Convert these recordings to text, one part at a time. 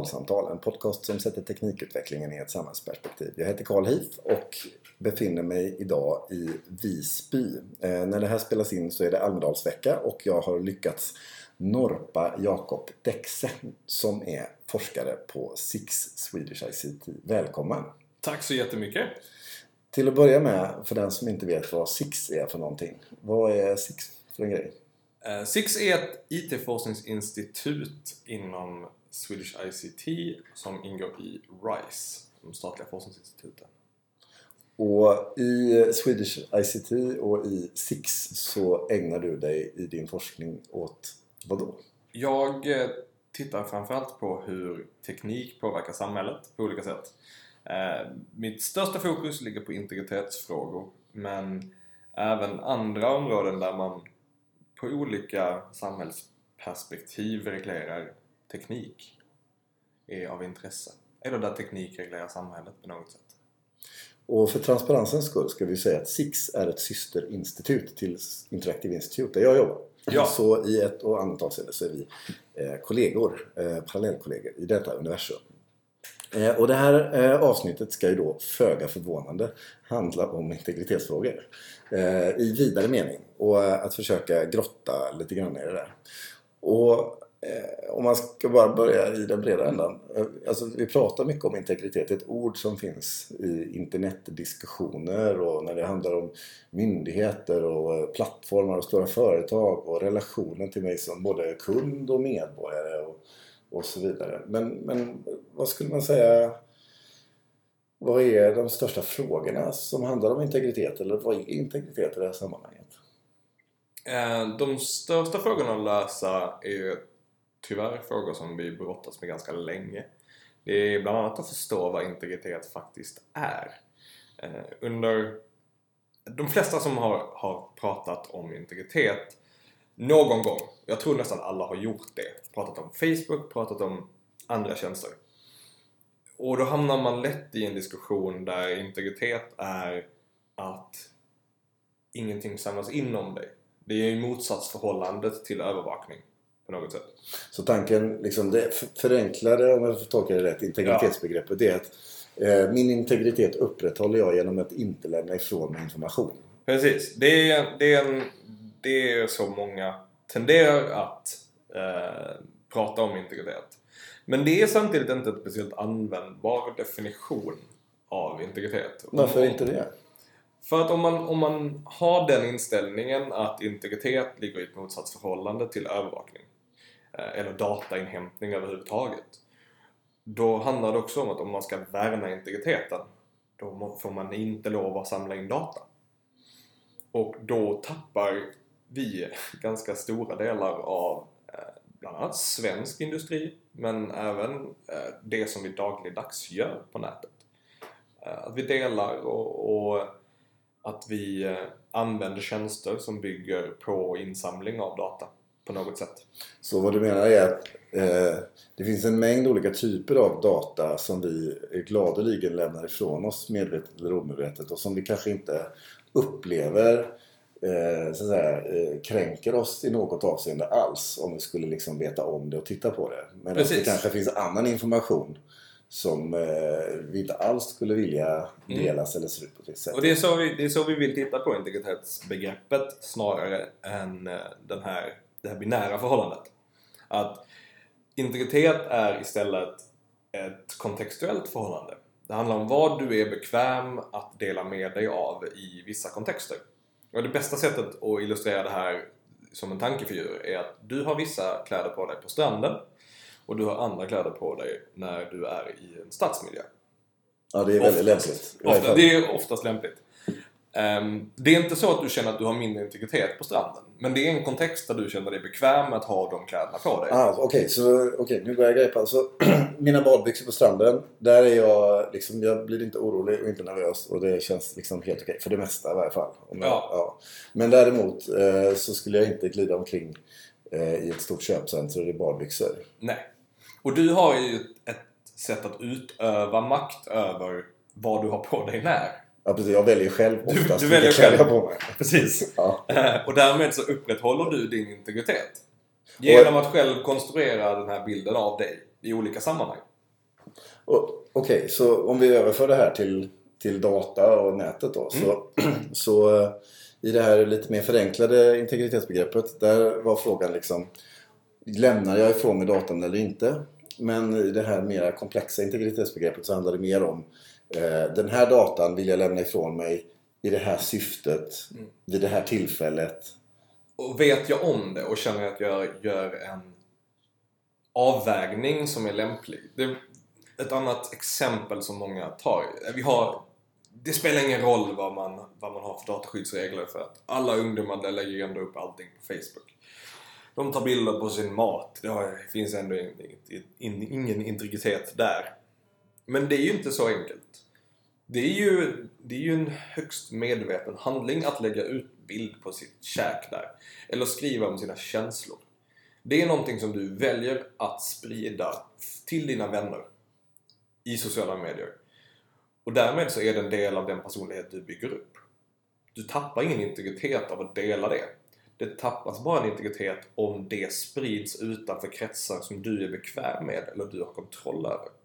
Digitalsamtal, en podcast som sätter teknikutvecklingen i ett samhällsperspektiv. Jag heter Carl Heath och befinner mig idag i Visby. Eh, när det här spelas in så är det Almedalsvecka och jag har lyckats norpa Jakob Dexe som är forskare på Six Swedish ICT. Välkommen! Tack så jättemycket! Till att börja med, för den som inte vet vad Six är för någonting. Vad är Six för en grej? Uh, Six är ett IT-forskningsinstitut inom Swedish ICT som ingår i RISE, de statliga forskningsinstituten. Och i Swedish ICT och i Six så ägnar du dig i din forskning åt vad då? Jag eh, tittar framförallt på hur teknik påverkar samhället på olika sätt. Eh, mitt största fokus ligger på integritetsfrågor men även andra områden där man på olika samhällsperspektiv reglerar teknik är av intresse. Eller där teknik reglerar samhället på något sätt. Och för transparensens skull ska vi säga att SIX är ett systerinstitut till Interactive Institute där jag jobbar. Ja. Så i ett och annat avseende så är vi eh, kollegor, eh, parallellkollegor i detta universum. Eh, och det här avsnittet ska ju då föga förvånande handla om integritetsfrågor i vidare mening och att försöka grotta lite grann i det där. Och Eh, om man ska bara börja i den breda ändan. Eh, alltså, vi pratar mycket om integritet, ett ord som finns i internetdiskussioner och när det handlar om myndigheter och eh, plattformar och stora företag och relationen till mig som både kund och medborgare. Och, och så vidare. Men, men vad skulle man säga vad är de största frågorna som handlar om integritet? Eller vad är integritet i det här sammanhanget? Eh, de största frågorna att lösa är ju tyvärr frågor som vi brottas med ganska länge. Det är bland annat att förstå vad integritet faktiskt är. Eh, under de flesta som har, har pratat om integritet någon gång, jag tror nästan alla har gjort det, pratat om Facebook, pratat om andra tjänster. Och då hamnar man lätt i en diskussion där integritet är att ingenting samlas in om dig. Det är ju motsatsförhållandet till övervakning på något sätt. Så tanken, liksom det förenklade, om jag får tolka det rätt, integritetsbegreppet är att eh, min integritet upprätthåller jag genom att inte lämna ifrån mig information. Precis. Det är, det är en det är så många tenderar att eh, prata om integritet. Men det är samtidigt inte en speciellt användbar definition av integritet. Varför inte det? För att om man, om man har den inställningen att integritet ligger i ett motsatsförhållande till övervakning Eh, eller datainhämtning överhuvudtaget då handlar det också om att om man ska värna integriteten då får man inte lov att samla in data. Och då tappar vi ganska stora delar av eh, bland annat svensk industri men även eh, det som vi dagligdags gör på nätet. Att vi delar och, och att vi använder tjänster som bygger på insamling av data på något sätt. Så vad du menar är att eh, det finns en mängd olika typer av data som vi gladeligen lämnar ifrån oss medvetet eller omedvetet och som vi kanske inte upplever eh, så att säga, eh, kränker oss i något avseende alls om vi skulle liksom veta om det och titta på det. Men det kanske finns annan information som eh, vi inte alls skulle vilja mm. delas mm. eller se ut på det sättet. Och det är, så vi, det är så vi vill titta på integritetsbegreppet snarare än eh, den här, det här binära förhållandet. Att integritet är istället ett kontextuellt förhållande. Det handlar om vad du är bekväm att dela med dig av i vissa kontexter. Och det bästa sättet att illustrera det här som en tankefigur är att du har vissa kläder på dig på stranden och du har andra kläder på dig när du är i en stadsmiljö. Ja, det är väldigt oftast, lämpligt. Ofta, det är oftast lämpligt. Um, det är inte så att du känner att du har mindre integritet på stranden. Men det är en kontext där du känner dig bekväm med att ha de kläderna på dig. Ah, Okej, okay, så okay, nu börjar jag greppa. Så, mina badbyxor på stranden. Där är jag liksom, jag blir inte orolig och inte nervös. Och det känns liksom helt okej. Okay, för det mesta i varje fall. Jag, ja. ja. Men däremot eh, så skulle jag inte glida omkring eh, i ett stort köpcentrum i badbyxor. Nej. Och du har ju ett sätt att utöva makt över vad du har på dig när. Ja precis, jag väljer själv oftast du, du väljer själv. på mig. Precis. Ja. Eh, och därmed så upprätthåller du din integritet. Genom att själv konstruera den här bilden av dig i olika sammanhang. Okej, okay, så om vi överför det här till, till data och nätet då. Mm. Så, så eh, i det här lite mer förenklade integritetsbegreppet, där var frågan liksom Lämnar jag ifrån mig datan eller inte? Men i det här mer komplexa integritetsbegreppet så handlar det mer om Den här datan vill jag lämna ifrån mig i det här syftet, mm. vid det här tillfället. Och vet jag om det och känner att jag gör en avvägning som är lämplig. Det är ett annat exempel som många tar. Vi har, det spelar ingen roll vad man, vad man har för dataskyddsregler för att alla ungdomar lägger ändå upp allting på Facebook. De tar bilder på sin mat. Det finns ändå ingen integritet där. Men det är ju inte så enkelt. Det är ju, det är ju en högst medveten handling att lägga ut bild på sitt käk där. Eller skriva om sina känslor. Det är någonting som du väljer att sprida till dina vänner i sociala medier. Och därmed så är det en del av den personlighet du bygger upp. Du tappar ingen integritet av att dela det. Det tappas bara en integritet om det sprids utanför kretsar som du är bekväm med eller du har kontroll över.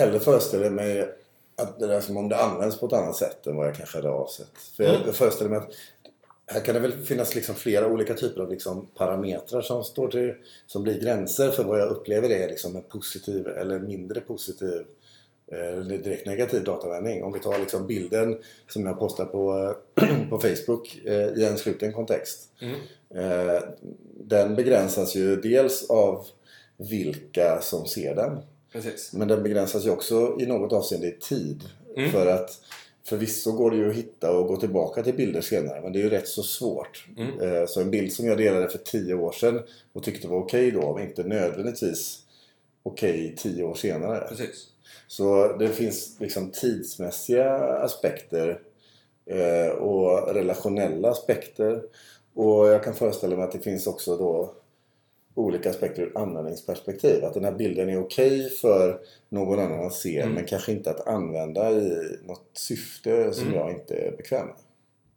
Eller föreställer mig att det är som om det används på ett annat sätt än vad jag kanske hade avsett. För jag, mm. jag föreställer mig att här kan det väl finnas liksom flera olika typer av liksom parametrar som, står till, som blir gränser för vad jag upplever är liksom en positiv eller mindre positiv eller eh, direkt negativ dataanvändning. Om vi tar liksom bilden som jag postar på, på Facebook eh, i en sluten kontext. Mm. Eh, den begränsas ju dels av vilka som ser den. Precis. Men den begränsas ju också i något avseende i tid. Mm. För att Förvisso går det ju att hitta och gå tillbaka till bilder senare men det är ju rätt så svårt. Mm. Så en bild som jag delade för tio år sedan och tyckte var okej okay då var inte nödvändigtvis okej okay tio år senare. Precis. Så det finns liksom tidsmässiga aspekter eh, och relationella aspekter. Och jag kan föreställa mig att det finns också då olika aspekter ur användningsperspektiv. Att den här bilden är okej okay för någon annan att se mm. men kanske inte att använda i något syfte som mm. jag inte är bekväm med.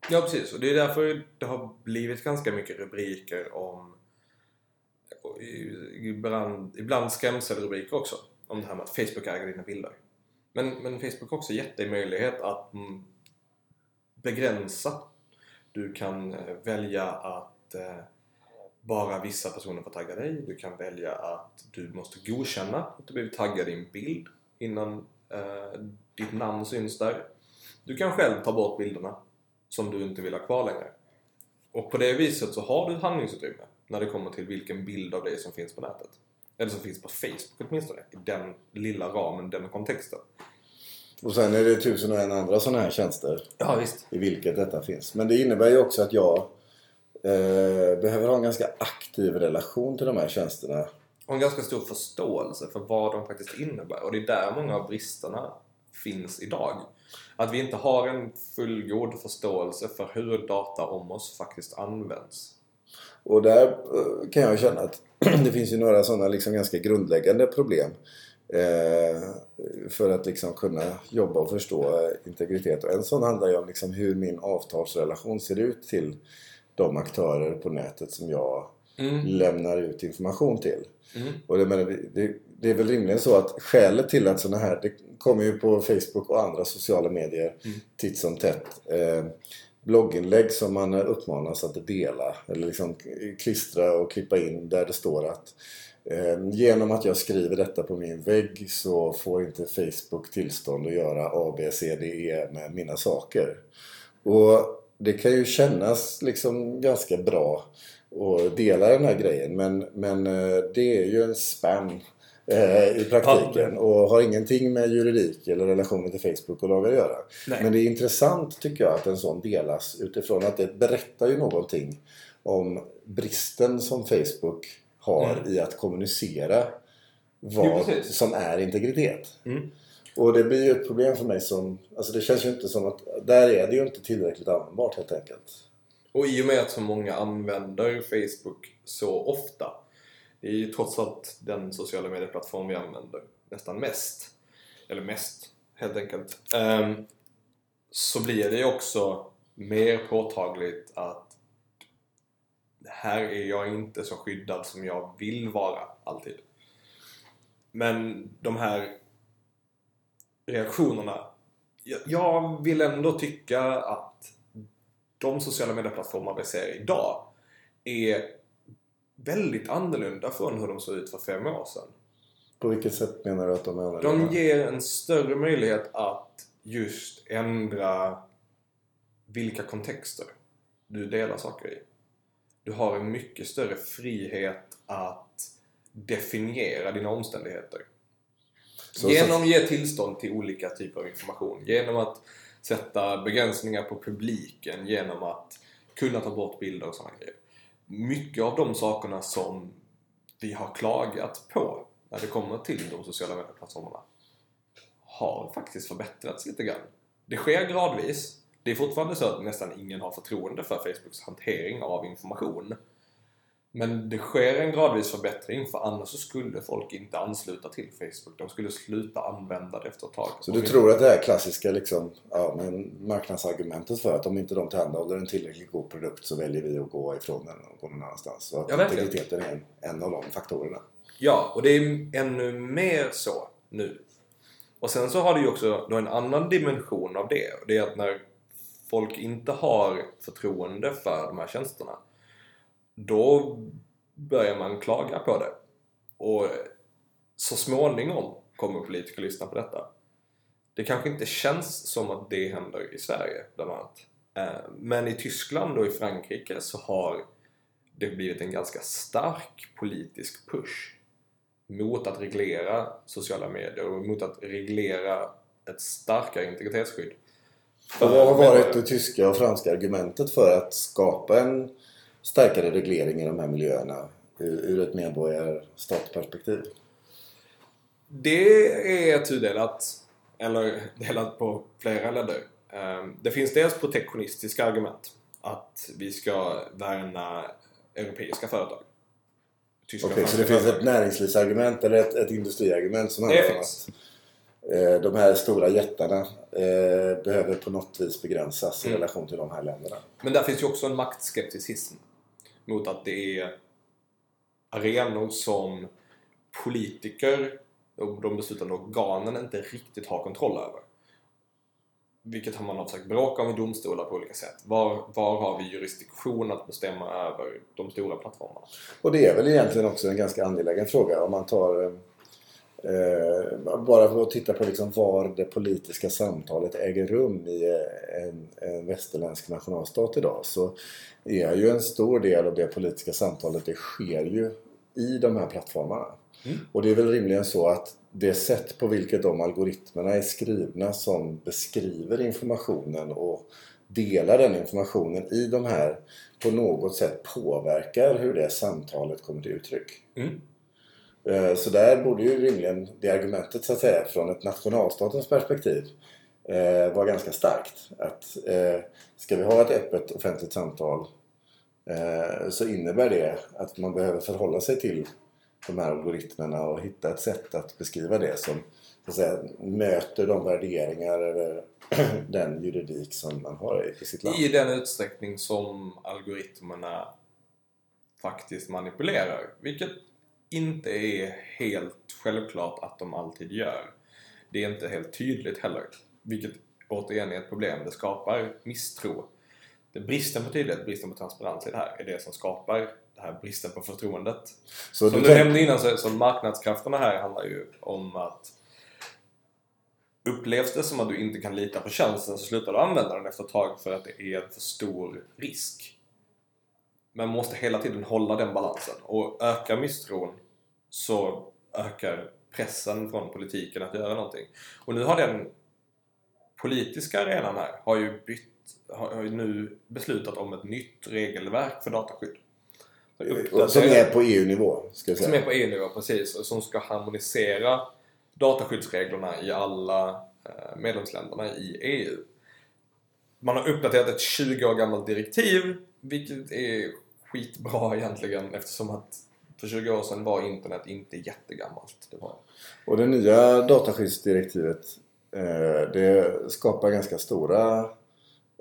Ja precis och det är därför det har blivit ganska mycket rubriker om ibland, ibland skrämselrubriker också om det här med att Facebook äger dina bilder. Men, men Facebook har också gett dig möjlighet att mm, begränsa. Du kan eh, välja att eh, bara vissa personer får tagga dig. Du kan välja att du måste godkänna att du blivit taggad i en bild innan eh, ditt namn syns där. Du kan själv ta bort bilderna som du inte vill ha kvar längre. Och på det viset så har du ett handlingsutrymme när det kommer till vilken bild av dig som finns på nätet. Eller som finns på Facebook åtminstone. I den lilla ramen, den kontexten. Och sen är det tusen och en andra sådana här tjänster. Ja, visst. I vilket detta finns. Men det innebär ju också att jag behöver ha en ganska aktiv relation till de här tjänsterna. Och en ganska stor förståelse för vad de faktiskt innebär. Och det är där många av bristerna finns idag. Att vi inte har en fullgod förståelse för hur data om oss faktiskt används. Och där eh, kan jag känna att det finns ju några sådana liksom ganska grundläggande problem. Eh, för att liksom kunna jobba och förstå integritet. Och en sån handlar ju om liksom hur min avtalsrelation ser ut till de aktörer på nätet som jag mm. lämnar ut information till. Mm. Och det, men det, det, är väl rimligen så att skälet till att sådana här, det kommer ju på Facebook och andra sociala medier mm. titt som tätt. Eh, blogginlägg som man uppmanas att dela eller liksom klistra och klippa in där det står att eh, genom att jag skriver detta på min vägg så får inte Facebook tillstånd att göra A, B, C, D, E med mina saker. Och det kan ju kännas liksom ganska bra att dela den här grejen men, men eh, det är ju en spam eh, i praktiken och har ingenting med juridik eller relationen till Facebook och lagar att göra. Nej. Men det är intressant tycker jag att en sån delas utifrån att det berättar ju någonting om bristen som Facebook har mm. i att kommunicera vad jo, som är integritet. Mm. Och det blir ju ett problem för mig som... Alltså det känns ju inte som att... Där är det ju inte tillräckligt användbart helt enkelt. Och i och med att så många använder Facebook så ofta det är ju trots allt den sociala medieplattform vi använder nästan mest. Eller mest, helt enkelt. Um, så blir det ju också mer påtagligt att här är jag inte så skyddad som jag vill vara alltid. Men de här reaktionerna. Jag vill ändå tycka att de sociala medieplattformar vi ser idag är väldigt annorlunda från hur de såg ut för fem år sedan. På vilket sätt menar du att de är annorlunda? De ger en större möjlighet att just ändra vilka kontexter du delar saker i. Du har en mycket större frihet att definiera dina omständigheter. Så, genom att ge tillstånd till olika typer av information. Genom att sätta begränsningar på publiken. Genom att kunna ta bort bilder och sådana grejer. Mycket av de sakerna som vi har klagat på när det kommer till de sociala medieplattformarna har faktiskt förbättrats lite grann. Det sker gradvis. Det är fortfarande så att nästan ingen har förtroende för Facebooks hantering av information. Men det sker en gradvis förbättring för annars så skulle folk inte ansluta till Facebook. De skulle sluta använda det efter ett tag. Så du tror att det här klassiska liksom, ja, men marknadsargumentet för att om inte de tillhandahåller en tillräckligt god produkt så väljer vi att gå ifrån den och gå någon annanstans. Så att ja, integriteten är en, en av de faktorerna. Ja, och det är ännu mer så nu. Och sen så har du ju också då en annan dimension av det. Och det är att när folk inte har förtroende för de här tjänsterna då börjar man klaga på det. Och så småningom kommer politiker lyssna på detta. Det kanske inte känns som att det händer i Sverige bland annat. Eh, men i Tyskland och i Frankrike så har det blivit en ganska stark politisk push mot att reglera sociala medier och mot att reglera ett starkare integritetsskydd. Och vad har varit det tyska och franska argumentet för att skapa en starkare reglering i de här miljöerna ur ett medborgarstatsperspektiv? Det är tudelat, eller delat på flera ledder. Ehm, det finns dels protektionistiska argument. Att vi ska värna europeiska företag. Okej, okay, så det finns ett näringslivsargument eller ett, ett industriargument som handlar om att eh, de här stora jättarna eh, behöver på något vis begränsas mm. i relation till de här länderna. Men där finns ju också en maktskepticism mot att det är arenor som politiker och de beslutande organen inte riktigt har kontroll över. Vilket man har försökt bråka om i domstolar på olika sätt. Var, var har vi jurisdiktion att bestämma över de stora plattformarna? Och det är väl egentligen också en ganska angelägen fråga om man tar eh, bara för att titta på liksom var det politiska samtalet äger rum i eh, en, en västerländsk nationalstat idag så är ju en stor del av det politiska samtalet det sker ju i de här plattformarna. Mm. Och det är väl rimligen så att det sätt på vilket de algoritmerna är skrivna som beskriver informationen och delar den informationen i de här på något sätt påverkar hur det samtalet kommer till uttryck. Mm. Eh, så där borde ju rimligen det argumentet så att säga från ett nationalstatens perspektiv eh, vara ganska starkt. Att eh, ska vi ha ett öppet offentligt samtal så innebär det att man behöver förhålla sig till de här algoritmerna och hitta ett sätt att beskriva det som så att säga, möter de värderingar eller den juridik som man har i sitt land. I den utsträckning som algoritmerna faktiskt manipulerar. Vilket inte är helt självklart att de alltid gör. Det är inte helt tydligt heller. Vilket återigen är ett problem. Det skapar misstro. Det bristen på tydlighet, bristen på transparens i det här är det som skapar det här bristen på förtroendet. Så som du, du nämnde innan så, så marknadskrafterna här handlar ju om att Upplevs det som att du inte kan lita på tjänsten så slutar du använda den efter ett tag för att det är en för stor risk. Men man måste hela tiden hålla den balansen och ökar misstron så ökar pressen från politiken att göra någonting. Och nu har den politiska arenan här har ju, bytt, har ju nu beslutat om ett nytt regelverk för dataskydd. Som är på EU-nivå? Som är på EU-nivå, precis. Och som ska harmonisera dataskyddsreglerna i alla eh, medlemsländerna i EU. Man har uppdaterat ett 20 år gammalt direktiv, vilket är skitbra egentligen eftersom att för 20 år sedan var internet inte jättegammalt. Det var... Och det nya dataskyddsdirektivet eh, det skapar ganska stora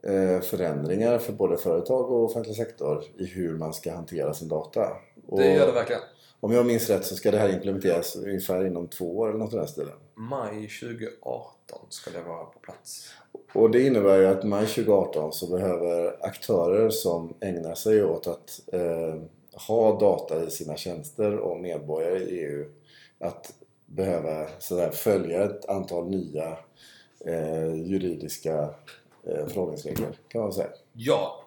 eh, förändringar för både företag och offentlig sektor i hur man ska hantera sin data. Och Det gör det verkligen. om jag minns rätt så ska det här implementeras ungefär inom två år eller något i den stilen. Maj 2018 ska det vara på plats. Och det innebär ju att maj 2018 så behöver aktörer som ägnar sig åt att eh, ha data i sina tjänster om medborgare i EU att behöva sådär, följa ett antal nya eh, juridiska eh, förhållningsregler kan man säga. Ja.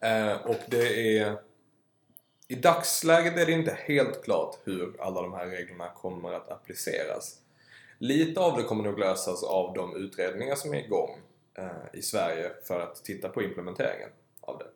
Eh, och det är... I dagsläget är det inte helt klart hur alla de här reglerna kommer att appliceras. Lite av det kommer nog lösas av de utredningar som är igång eh, i Sverige för att titta på implementeringen av det.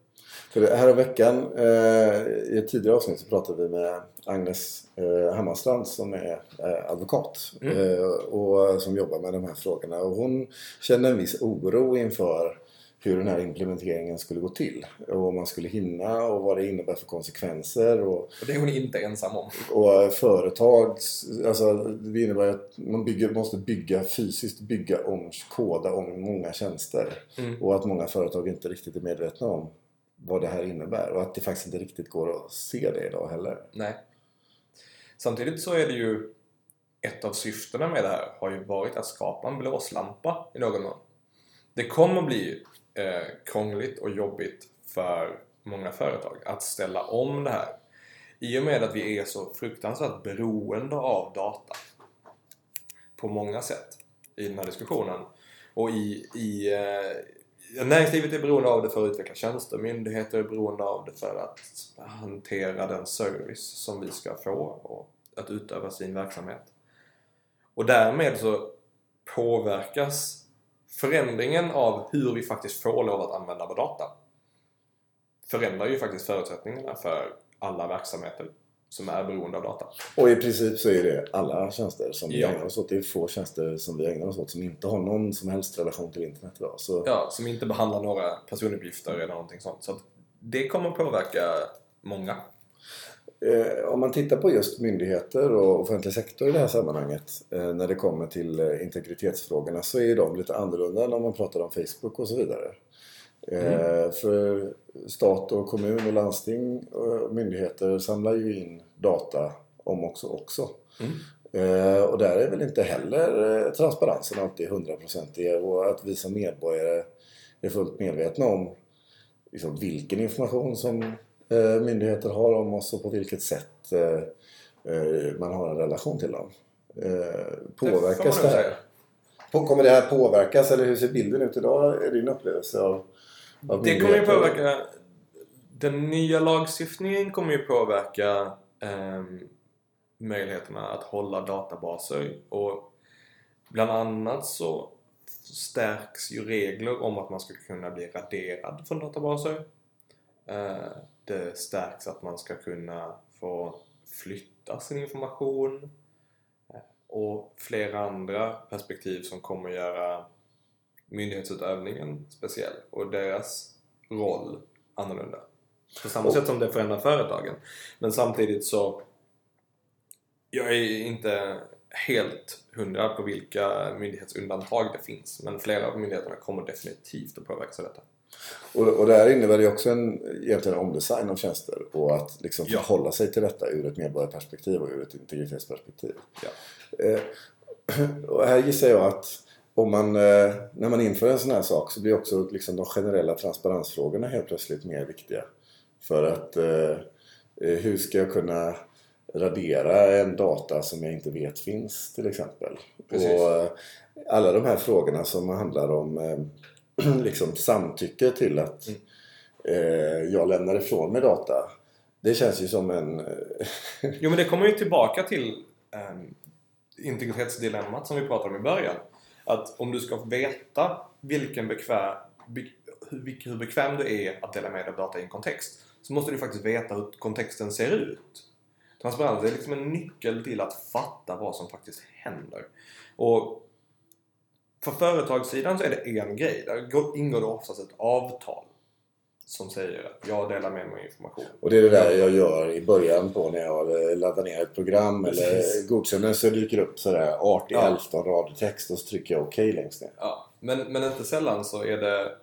För här veckan eh, i ett tidigare avsnitt så pratade vi med Agnes eh, Hammarstrand som är advokat eh, och som jobbar med de här frågorna. Och hon kände en viss oro inför hur den här implementeringen skulle gå till. Och om man skulle hinna och vad det innebär för konsekvenser. Och, Och det är hon inte ensam om. och företag, alltså det innebär att man bygger, måste bygga fysiskt bygga om, koda om många tjänster. Mm. Och att många företag inte riktigt är medvetna om vad det här innebär. Och att det faktiskt inte riktigt går att se det idag heller. Nej. Samtidigt så är det ju ett av syftena med det här har ju varit att skapa en blåslampa i någon mån. Det kommer bli eh, krångligt och jobbigt för många företag att ställa om det här. I och med att vi är så fruktansvärt beroende av data på många sätt i den här diskussionen. Och i, i eh, näringslivet är beroende av det för att utveckla tjänster, myndigheter är beroende av det för att hantera den service som vi ska få och att utöva sin verksamhet. Och därmed så påverkas förändringen av hur vi faktiskt får lov att använda vår data förändrar ju faktiskt förutsättningarna för alla verksamheter som är beroende av data. Och i princip så är det alla tjänster som vi Ja. ägnar oss åt. Det är få tjänster som vi ägnar oss åt som inte har någon som helst relation till internet idag. Så Ja, som inte behandlar några personuppgifter eller någonting sånt. Så det kommer påverka många. Eh, om man tittar på just myndigheter och offentlig sektor i det här sammanhanget eh, när det kommer till eh, integritetsfrågorna så är de lite annorlunda än om man pratar om Facebook och så vidare. Eh, För stat och kommun och landsting och myndigheter samlar ju in data om också också. Eh, Och där är väl inte heller transparensen alltid hundraprocentig och att vi som medborgare är fullt medvetna om liksom vilken information som myndigheter har om oss och på vilket sätt eh, eh, man har en relation till dem. Eh, påverkas det, nog här? Kommer det här påverkas eller hur ser bilden ut idag? Är din upplevelse av, av Det kommer ju påverka... Den nya lagstiftningen kommer ju påverka ehm, möjligheterna att hålla databaser och bland annat så stärks ju regler om att man ska kunna bli raderad från databaser. Eh, det stärks att man ska kunna få flytta sin information och flera andra perspektiv som kommer göra myndighetsutövningen speciell och deras roll annorlunda. På samma Och- sätt som det förändrar företagen. Men samtidigt så jag är inte helt hundra på vilka myndighetsundantag det finns men flera av myndigheterna kommer definitivt att påverkas av detta. Och, och det här innebär ju också en, egentligen en omdesign av tjänster och att liksom Ja. förhålla sig till detta ur ett medborgarperspektiv och ur ett integritetsperspektiv. Ja. Eh, och här gissar jag att om man, eh, när man inför en sån här sak så blir också liksom de generella transparensfrågorna helt plötsligt mer viktiga. För att eh, eh, hur ska jag kunna radera en data som jag inte vet finns till exempel. Precis. Och eh, alla de här frågorna som handlar om eh, liksom samtycke till att Mm. eh, jag lämnar ifrån mig data. Det känns ju som en... eh, Jo men det kommer ju tillbaka till um, integritetsdilemmat som vi pratade om i början. Att om du ska veta vilken bekväm, be, hur, hur bekväm du är att dela med dig av data i en kontext så måste du faktiskt veta hur kontexten ser ut. Transparens är liksom en nyckel till att fatta vad som faktiskt händer. Och för företagssidan så är det en grej. Där går- ingår det oftast ett avtal som säger att jag delar med mig av information. Och det är det där jag gör i början på när jag eh, laddar ner ett program Precis. eller godkänner så dyker upp sådär 18 Ja. 11 rader text och så trycker jag OK längst ner. Ja, men, men inte sällan så är det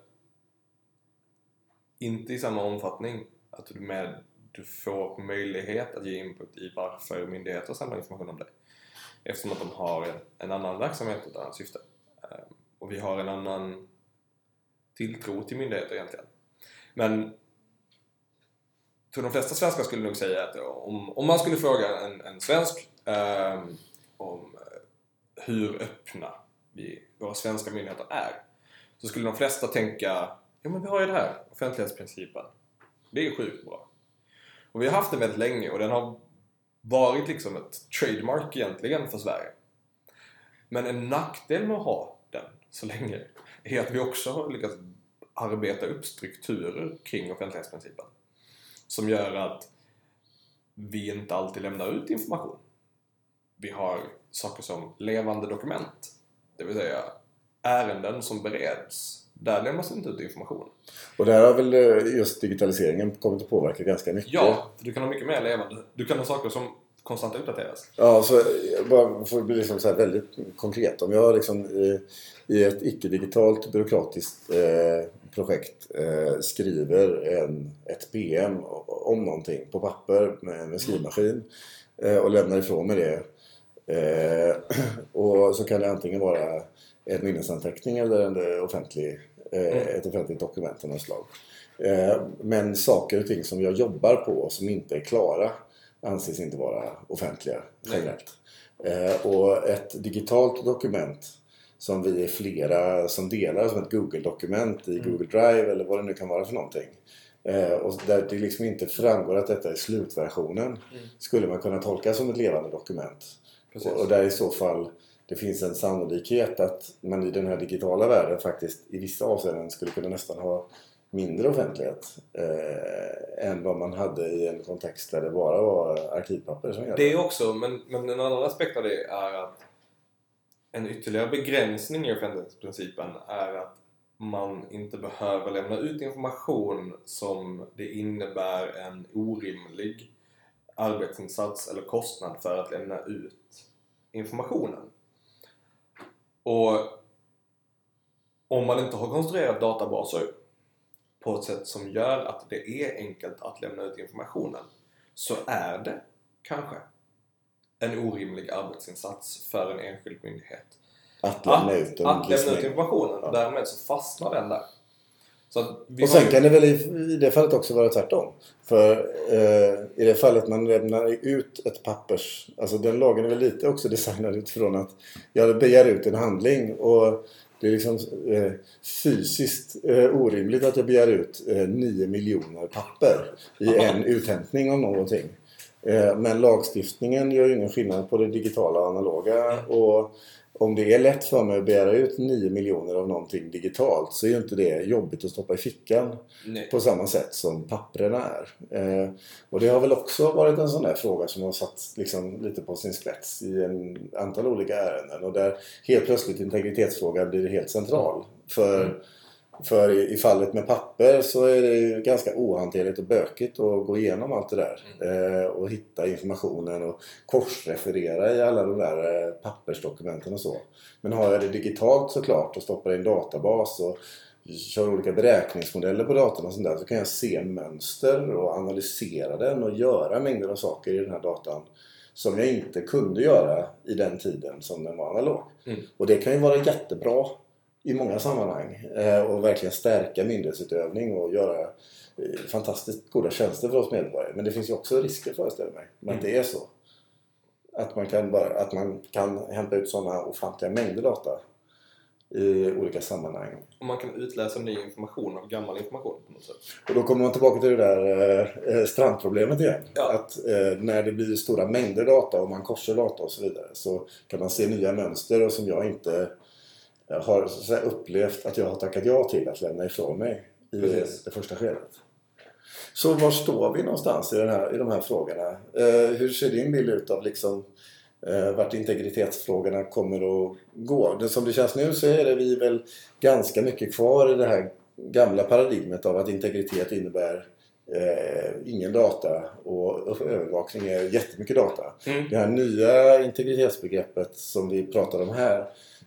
inte i samma omfattning att du, med, du får möjlighet att ge input i varför myndigheter samlar information om dig. Eftersom att de har en, en annan verksamhet och ett annat syfte. Ehm, och vi har en annan tilltro till myndigheter egentligen. Men tror de flesta svenskar skulle nog säga att om, om man skulle fråga en, en svensk ehm, eh, om hur öppna vi, våra svenska myndigheter är så skulle de flesta tänka ja men vi har ju det här, offentlighetsprincipen. Det är sjukt bra. Och vi har haft den väldigt länge och den har varit liksom ett trademark egentligen för Sverige. Men en nackdel med att ha så länge är att vi också har lyckats arbeta upp strukturer kring offentlighetsprincipen som gör att vi inte alltid lämnar ut information. Vi har saker som levande dokument, det vill säga ärenden som bereds. Där lämnas inte ut information. Och där har väl eh, just digitaliseringen kommit att påverka ganska mycket? Ja, du kan ha mycket mer levande. Du kan ha saker som konstant uppdateras. Ja, så bara för att bli liksom så väldigt konkret. Om jag liksom i, i ett icke-digitalt byråkratiskt eh, projekt eh, skriver en, ett PM om någonting på papper med, med skrivmaskin eh, och lämnar ifrån mig det. Eh, och så kan det antingen vara en minnesanteckning eller en offentlig, eh, mm. ett offentligt dokument av något slag. Eh, men saker och ting som jag jobbar på som inte är klara anses inte vara offentliga generellt. Eh, och ett digitalt dokument som vi är flera som delar som ett Google-dokument i mm. Google Drive eller vad det nu kan vara för någonting. Eh, och där det liksom inte framgår att detta är slutversionen mm. skulle man kunna tolka som ett levande dokument. Och, och där i så fall det finns en sannolikhet att man i den här digitala världen faktiskt i vissa avseenden skulle kunna nästan ha mindre offentlighet eh, än vad man hade i en kontext där det bara var arkivpapper som gällde. Det är också, men, men en annan aspekt av det är att en ytterligare begränsning i offentlighetsprincipen är att man inte behöver lämna ut information som det innebär en orimlig arbetsinsats eller kostnad för att lämna ut informationen. Och om man inte har konstruerat databaser på ett sätt som gör att det är enkelt att lämna ut informationen så är det kanske en orimlig arbetsinsats för en enskild myndighet. Att lämna ut, att, att lämna ut informationen och därmed så fastnar den där. och sen kan det väl i, det fallet också vara tvärtom. För eh, i det fallet man lämnar ut ett pappers... Alltså den lagen är väl lite också designad utifrån att jag begär ut en handling och det är liksom eh, fysiskt eh, orimligt att jag begär ut eh, 9 miljoner papper i en uthämtning av någonting. Eh, men lagstiftningen gör ju ingen skillnad på det digitala och analoga. Och om det är lätt för mig att begära ut 9 miljoner av någonting digitalt så är ju inte det jobbigt att stoppa i fickan Nej. på samma sätt som papperna är. Eh, och det har väl också varit en sån där fråga som har satt liksom lite på sin spets i en antal olika ärenden och där helt plötsligt integritetsfrågan blir helt central. För mm för i, i, fallet med papper så är det ganska ohanterligt och bökigt att gå igenom allt det där. Mm. Eh, och hitta informationen och korsreferera i alla de där eh, pappersdokumenten och så. Men har jag det digitalt såklart och stoppar i en databas och kör olika beräkningsmodeller på datorn och sånt där så kan jag se mönster och analysera den och göra mängder av saker i den här datan som jag inte kunde göra i den tiden som den var analog. Mm. Och det kan ju vara jättebra i många sammanhang eh, och verkligen stärka myndighetsutövning och göra eh, fantastiskt goda tjänster för oss medborgare. Men det finns ju också risker föreställer mig med att det är så. Att man kan, bara, att man kan hämta ut sådana ofantliga mängder data i olika sammanhang. Och man kan utläsa ny information av gammal information på något sätt. Och då kommer man tillbaka till det där eh, strandproblemet igen. Ja. Att eh, när det blir stora mängder data och man korsar data och så vidare så kan man se nya mönster och som jag inte har så upplevt att jag har tackat ja till att lämna ifrån mig i Precis. det första skedet. Så var står vi någonstans i, den här, i de här frågorna? Eh, hur ser din bild ut av liksom, eh, vart integritetsfrågorna kommer att gå? Det, som det känns nu så är det vi väl ganska mycket kvar i det här gamla paradigmet av att integritet innebär eh, ingen data och övervakning är jättemycket data. Mm. Det här nya integritetsbegreppet som vi pratar om här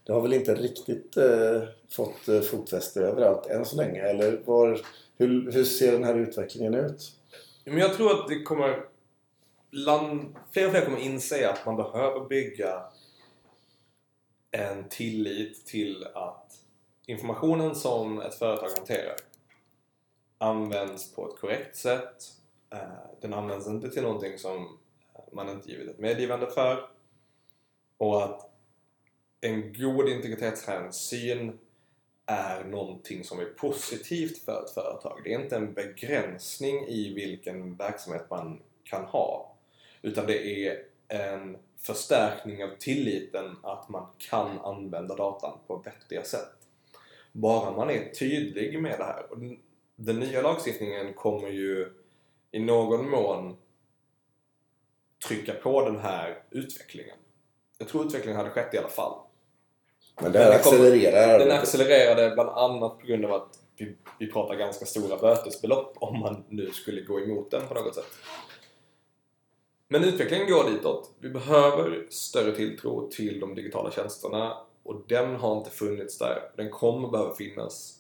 det har väl inte riktigt eh, fått eh, fotfäste överallt än så länge. Eller var, Hur, hur ser den här utvecklingen ut? Men jag tror att det kommer... Land, fler och fler kommer inse att man behöver bygga en tillit till att informationen som ett företag hanterar används på ett korrekt sätt. Eh, den används inte till någonting som man inte givit ett medgivande för. Och att en god integritetshänsyn är någonting som är positivt för ett företag. Det är inte en begränsning i vilken verksamhet man kan ha. Utan det är en förstärkning av tilliten att man kan använda datan på vettiga sätt. Bara man är tydlig med det här. Den nya lagstiftningen kommer ju i någon mån trycka på den här utvecklingen. Jag tror utvecklingen hade skett i alla fall. Men det accelererar? Den accelererade bland annat på grund av att vi, vi pratar ganska stora bötesbelopp om man nu skulle gå emot den på något sätt. Men utvecklingen går ditåt. Vi behöver större tilltro till de digitala tjänsterna och den har inte funnits där. Den kommer behöva finnas.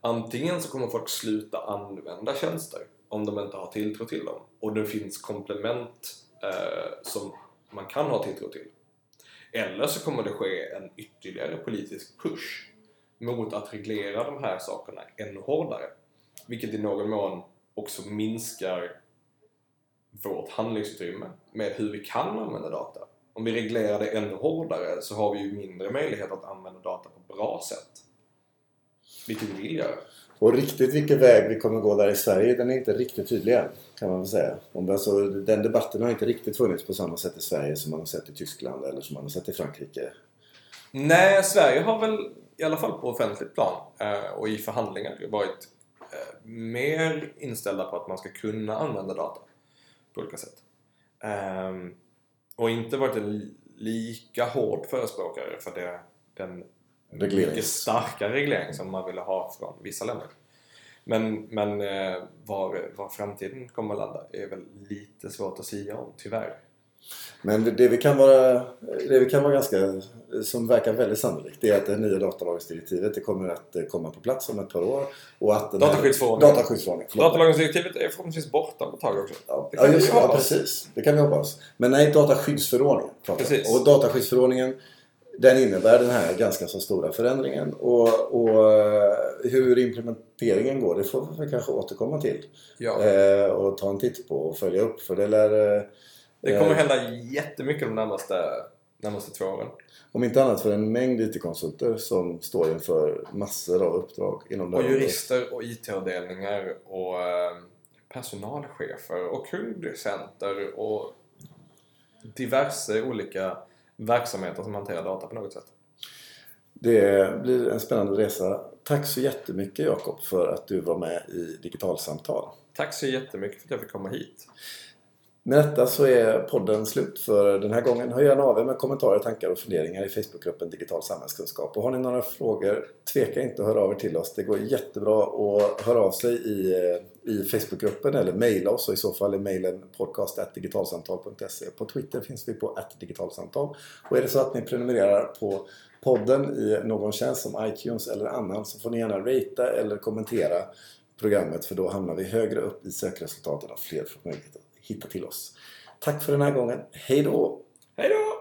Antingen så kommer folk sluta använda tjänster om de inte har tilltro till dem och det finns komplement eh, som man kan ha tilltro till. Eller så kommer det ske en ytterligare politisk push mot att reglera de här sakerna ännu hårdare. Vilket i någon mån också minskar vårt handlingsutrymme med hur vi kan använda data. Om vi reglerar det ännu hårdare så har vi ju mindre möjlighet att använda data på bra sätt. Vilket vi vill göra. Och riktigt vilken väg vi kommer gå där i Sverige, den är inte riktigt tydlig än. Kan man väl säga. Om alltså, den debatten har inte riktigt funnits på samma sätt i Sverige som man har sett i Tyskland eller som man har sett i Frankrike. Nej, Sverige har väl i alla fall på offentligt plan eh, och i förhandlingar varit eh, mer inställda på att man ska kunna använda data på olika sätt. Ehm, och inte varit en lika hård förespråkare för det, den mycket starka reglering som man ville ha från vissa länder. Men, men eh, var, var framtiden kommer att landa är väl lite svårt att säga om, tyvärr. Men det vi kan vara, det vi kan vara ganska, som verkar väldigt sannolikt, det är att det nya datalagringsdirektivet det kommer att komma på plats om ett par år. Och att Dataskyddsförordningen. Dataskyddsförordningen Datalagringsdirektivet är förhoppningsvis borta om ett tag också. Ja, ja, just, ja precis. Det kan vi hoppas. Men nej, dataskyddsförordningen precis. Och dataskyddsförordningen den innebär den här ganska så stora förändringen. Och, och eh, hur implementeringen går det får vi kanske återkomma till. Ja. Eh, och ta en titt på och följa upp. För det lär... Eh, det kommer hända jättemycket de närmaste, närmaste två åren. Om inte annat för en mängd IT-konsulter som står inför massor av uppdrag inom Och jurister och IT-avdelningar och eh, personalchefer och kundcenter och diverse olika verksamheter som hanterar data på något sätt. Det blir en spännande resa. Tack så jättemycket Jakob för att du var med i Digitalsamtal. Tack så jättemycket för att jag fick komma hit. Med detta så är podden slut för den här gången. Hör gärna av er med kommentarer, tankar och funderingar i Facebookgruppen Digital samhällskunskap. Och har ni några frågor, tveka inte att höra av er till oss. Det går jättebra att höra av sig i, i Facebookgruppen eller mejla oss och i så fall är mejlen podcast.digitalsamtal.se. På Twitter finns vi på digitalsamtal. Och är det så att ni prenumererar på podden i någon tjänst som iTunes eller annan så får ni gärna ratea eller kommentera programmet för då hamnar vi högre upp i sökresultaten och fler får möjlighet att hitta till oss. Tack för den här gången. Hej då! Hej då!